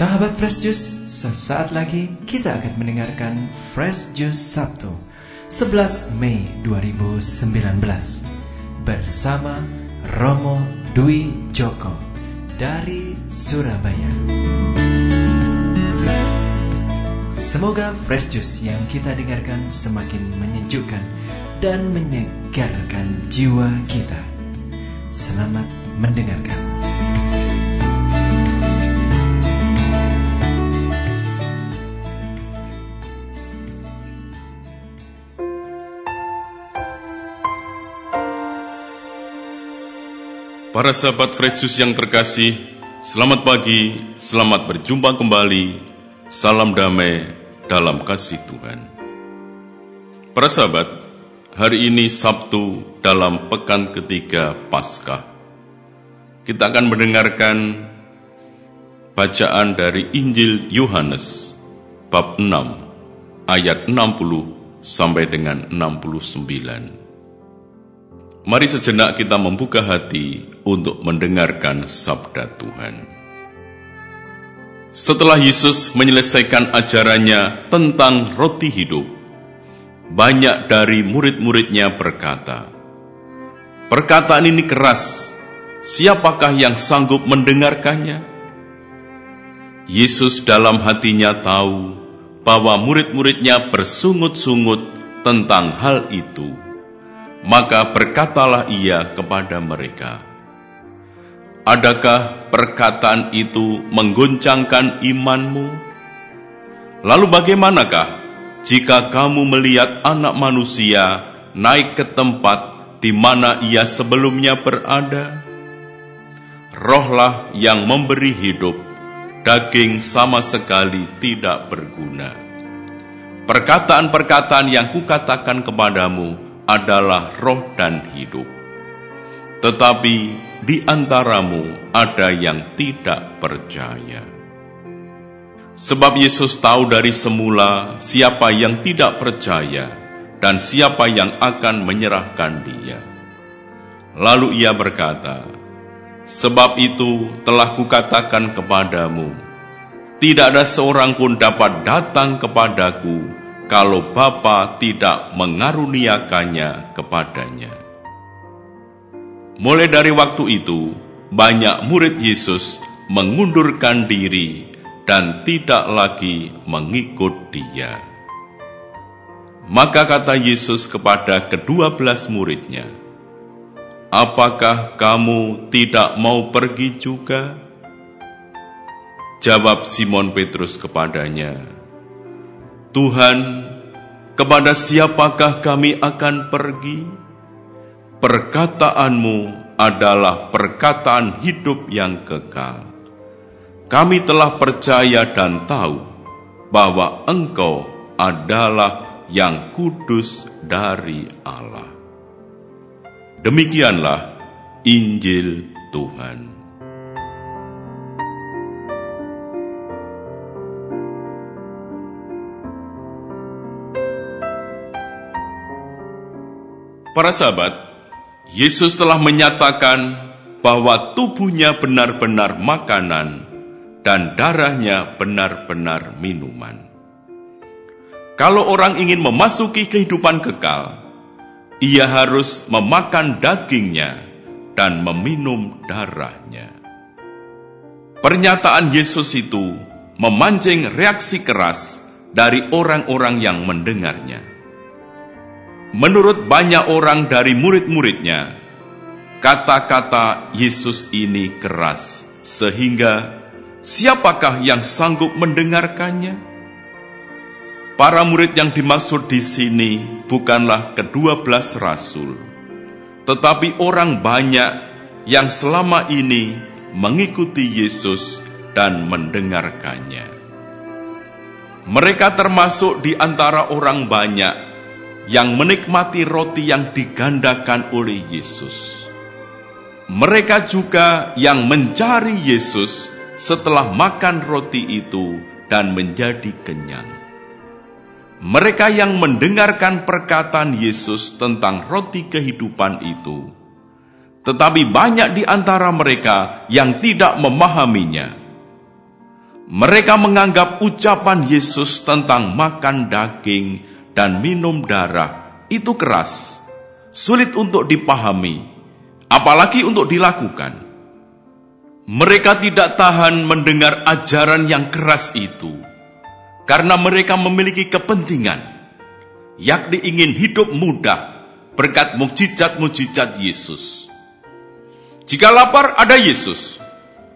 Sahabat Fresh Juice, sesaat lagi kita akan mendengarkan Fresh Juice Sabtu 11 Mei 2019 bersama Romo Dwi Joko dari Surabaya. Semoga Fresh Juice yang kita dengarkan semakin menyejukkan dan menyegarkan jiwa kita. Selamat mendengarkan. Para sahabat Juice yang terkasih, selamat pagi, selamat berjumpa kembali. Salam damai dalam kasih Tuhan. Para sahabat, hari ini Sabtu dalam pekan ketiga Paskah. Kita akan mendengarkan bacaan dari Injil Yohanes bab 6 ayat 60 sampai dengan 69. Mari sejenak kita membuka hati untuk mendengarkan sabda Tuhan. Setelah Yesus menyelesaikan ajarannya tentang roti hidup, banyak dari murid-muridnya berkata, Perkataan ini keras, siapakah yang sanggup mendengarkannya? Yesus dalam hatinya tahu bahwa murid-muridnya bersungut-sungut tentang hal itu maka berkatalah ia kepada mereka, Adakah perkataan itu mengguncangkan imanmu? Lalu bagaimanakah jika kamu melihat anak manusia naik ke tempat di mana ia sebelumnya berada? Rohlah yang memberi hidup, daging sama sekali tidak berguna. Perkataan-perkataan yang kukatakan kepadamu adalah roh dan hidup. Tetapi di antaramu ada yang tidak percaya. Sebab Yesus tahu dari semula siapa yang tidak percaya dan siapa yang akan menyerahkan dia. Lalu ia berkata, Sebab itu telah kukatakan kepadamu, tidak ada seorang pun dapat datang kepadaku kalau Bapa tidak mengaruniakannya kepadanya. Mulai dari waktu itu, banyak murid Yesus mengundurkan diri dan tidak lagi mengikut dia. Maka kata Yesus kepada kedua belas muridnya, Apakah kamu tidak mau pergi juga? Jawab Simon Petrus kepadanya, Tuhan, kepada siapakah kami akan pergi? Perkataanmu adalah perkataan hidup yang kekal. Kami telah percaya dan tahu bahwa Engkau adalah yang kudus dari Allah. Demikianlah Injil Tuhan. Para sahabat, Yesus telah menyatakan bahwa tubuhnya benar-benar makanan dan darahnya benar-benar minuman. Kalau orang ingin memasuki kehidupan kekal, ia harus memakan dagingnya dan meminum darahnya. Pernyataan Yesus itu memancing reaksi keras dari orang-orang yang mendengarnya. Menurut banyak orang dari murid-muridnya, kata-kata Yesus ini keras, sehingga siapakah yang sanggup mendengarkannya? Para murid yang dimaksud di sini bukanlah kedua belas rasul, tetapi orang banyak yang selama ini mengikuti Yesus dan mendengarkannya. Mereka termasuk di antara orang banyak yang menikmati roti yang digandakan oleh Yesus. Mereka juga yang mencari Yesus setelah makan roti itu dan menjadi kenyang. Mereka yang mendengarkan perkataan Yesus tentang roti kehidupan itu, tetapi banyak di antara mereka yang tidak memahaminya. Mereka menganggap ucapan Yesus tentang makan daging dan minum darah itu keras, sulit untuk dipahami, apalagi untuk dilakukan. Mereka tidak tahan mendengar ajaran yang keras itu, karena mereka memiliki kepentingan, yakni ingin hidup mudah berkat mukjizat-mukjizat Yesus. Jika lapar, ada Yesus.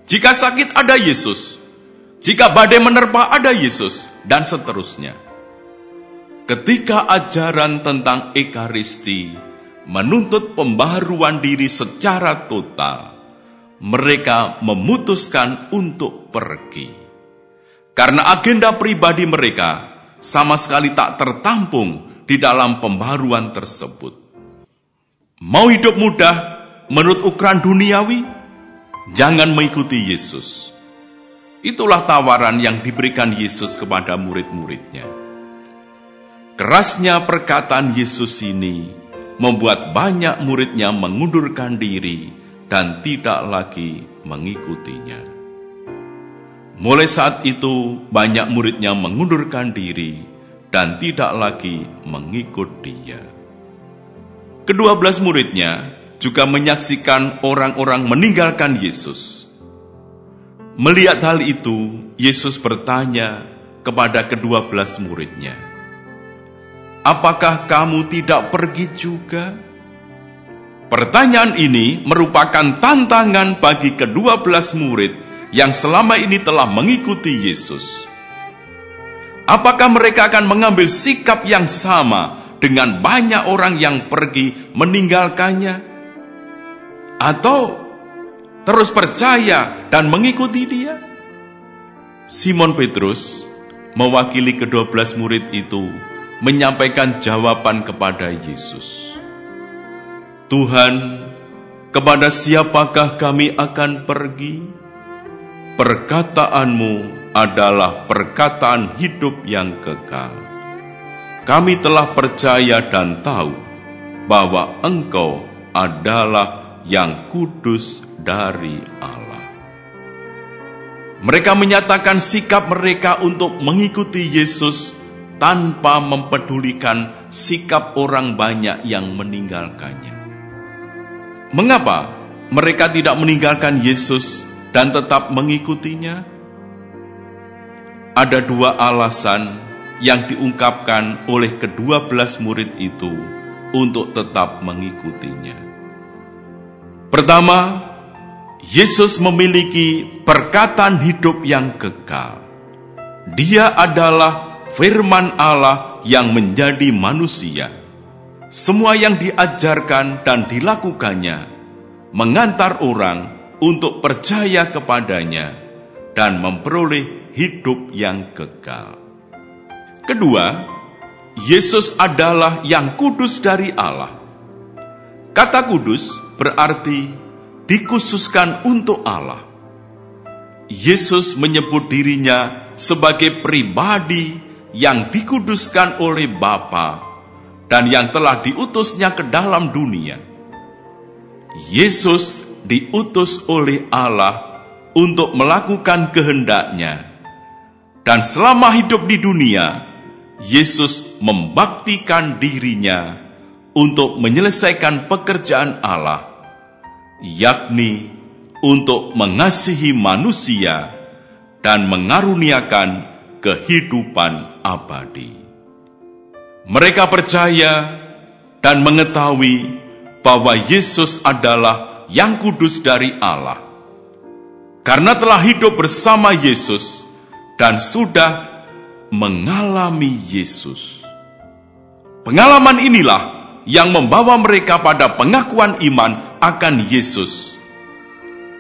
Jika sakit, ada Yesus. Jika badai menerpa, ada Yesus, dan seterusnya. Ketika ajaran tentang Ekaristi menuntut pembaharuan diri secara total, mereka memutuskan untuk pergi. Karena agenda pribadi mereka sama sekali tak tertampung di dalam pembaruan tersebut. Mau hidup mudah menurut ukuran duniawi? Jangan mengikuti Yesus. Itulah tawaran yang diberikan Yesus kepada murid-muridnya. Kerasnya perkataan Yesus ini membuat banyak muridnya mengundurkan diri dan tidak lagi mengikutinya. Mulai saat itu, banyak muridnya mengundurkan diri dan tidak lagi mengikut dia. Kedua belas muridnya juga menyaksikan orang-orang meninggalkan Yesus. Melihat hal itu, Yesus bertanya kepada kedua belas muridnya, "Apakah kamu tidak pergi juga?" Pertanyaan ini merupakan tantangan bagi kedua belas murid yang selama ini telah mengikuti Yesus. Apakah mereka akan mengambil sikap yang sama dengan banyak orang yang pergi meninggalkannya? Atau terus percaya dan mengikuti dia? Simon Petrus, mewakili kedua belas murid itu, menyampaikan jawaban kepada Yesus. Tuhan, kepada siapakah kami akan pergi? Perkataanmu adalah perkataan hidup yang kekal. Kami telah percaya dan tahu bahwa Engkau adalah yang kudus dari Allah. Mereka menyatakan sikap mereka untuk mengikuti Yesus tanpa mempedulikan sikap orang banyak yang meninggalkannya. Mengapa mereka tidak meninggalkan Yesus dan tetap mengikutinya? Ada dua alasan yang diungkapkan oleh kedua belas murid itu untuk tetap mengikutinya. Pertama, Yesus memiliki perkataan hidup yang kekal. Dia adalah firman Allah yang menjadi manusia semua yang diajarkan dan dilakukannya mengantar orang untuk percaya kepadanya dan memperoleh hidup yang kekal. Kedua, Yesus adalah yang kudus dari Allah. Kata kudus berarti dikhususkan untuk Allah. Yesus menyebut dirinya sebagai pribadi yang dikuduskan oleh Bapa dan yang telah diutusnya ke dalam dunia. Yesus diutus oleh Allah untuk melakukan kehendaknya. Dan selama hidup di dunia, Yesus membaktikan dirinya untuk menyelesaikan pekerjaan Allah, yakni untuk mengasihi manusia dan mengaruniakan kehidupan abadi. Mereka percaya dan mengetahui bahwa Yesus adalah yang kudus dari Allah. Karena telah hidup bersama Yesus dan sudah mengalami Yesus. Pengalaman inilah yang membawa mereka pada pengakuan iman akan Yesus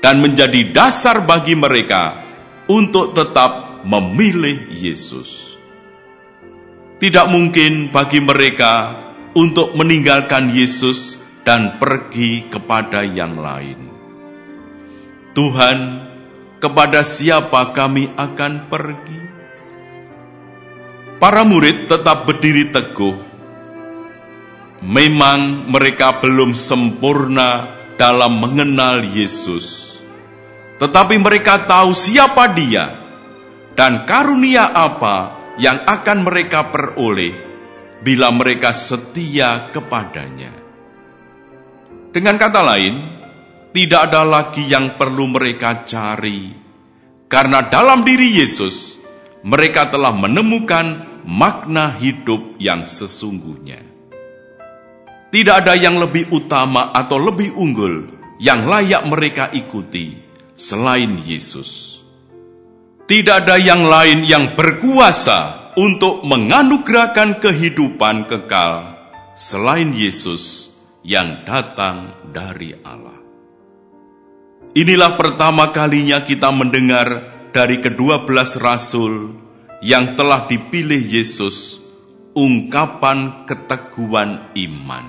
dan menjadi dasar bagi mereka untuk tetap memilih Yesus. Tidak mungkin bagi mereka untuk meninggalkan Yesus dan pergi kepada yang lain. Tuhan, kepada siapa kami akan pergi? Para murid tetap berdiri teguh. Memang mereka belum sempurna dalam mengenal Yesus, tetapi mereka tahu siapa Dia dan karunia apa yang akan mereka peroleh bila mereka setia kepadanya. Dengan kata lain, tidak ada lagi yang perlu mereka cari, karena dalam diri Yesus mereka telah menemukan makna hidup yang sesungguhnya. Tidak ada yang lebih utama atau lebih unggul yang layak mereka ikuti selain Yesus. Tidak ada yang lain yang berkuasa untuk menganugerahkan kehidupan kekal selain Yesus yang datang dari Allah. Inilah pertama kalinya kita mendengar dari kedua belas rasul yang telah dipilih Yesus ungkapan keteguhan iman.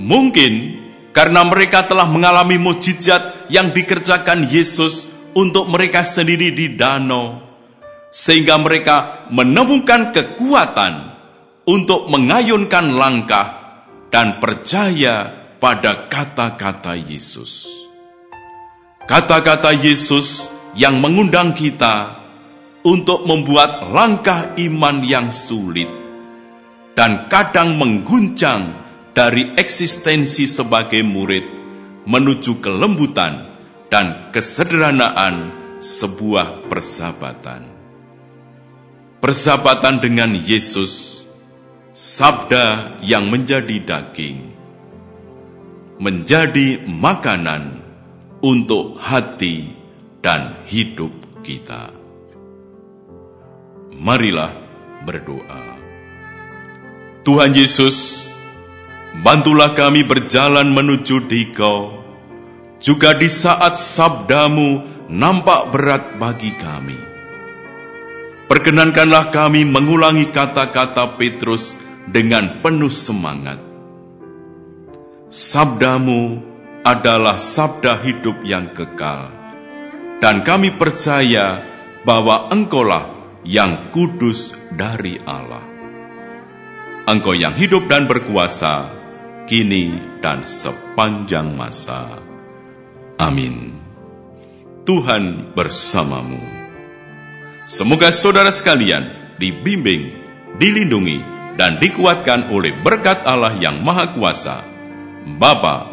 Mungkin karena mereka telah mengalami mujizat yang dikerjakan Yesus untuk mereka sendiri di danau, sehingga mereka menemukan kekuatan untuk mengayunkan langkah dan percaya pada kata-kata Yesus. Kata-kata Yesus yang mengundang kita untuk membuat langkah iman yang sulit dan kadang mengguncang dari eksistensi sebagai murid menuju kelembutan dan kesederhanaan sebuah persahabatan. Persahabatan dengan Yesus, sabda yang menjadi daging, menjadi makanan untuk hati dan hidup kita. Marilah berdoa. Tuhan Yesus, bantulah kami berjalan menuju Dikau juga di saat sabdamu nampak berat bagi kami. Perkenankanlah kami mengulangi kata-kata Petrus dengan penuh semangat. Sabdamu adalah sabda hidup yang kekal, dan kami percaya bahwa Engkaulah yang kudus dari Allah. Engkau yang hidup dan berkuasa, kini dan sepanjang masa. Amin. Tuhan bersamamu. Semoga saudara sekalian dibimbing, dilindungi, dan dikuatkan oleh berkat Allah yang Maha Kuasa, Bapa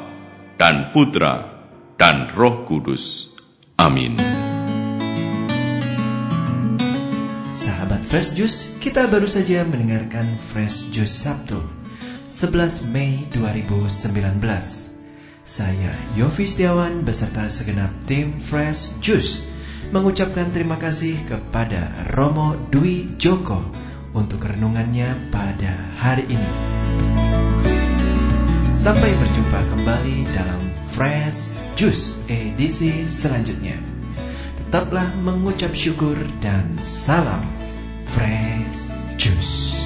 dan Putra dan Roh Kudus. Amin. Sahabat Fresh Juice, kita baru saja mendengarkan Fresh Juice Sabtu, 11 Mei 2019. Saya Yofi Setiawan beserta segenap tim Fresh Juice mengucapkan terima kasih kepada Romo Dwi Joko untuk renungannya pada hari ini. Sampai berjumpa kembali dalam Fresh Juice edisi selanjutnya. Tetaplah mengucap syukur dan salam Fresh Juice.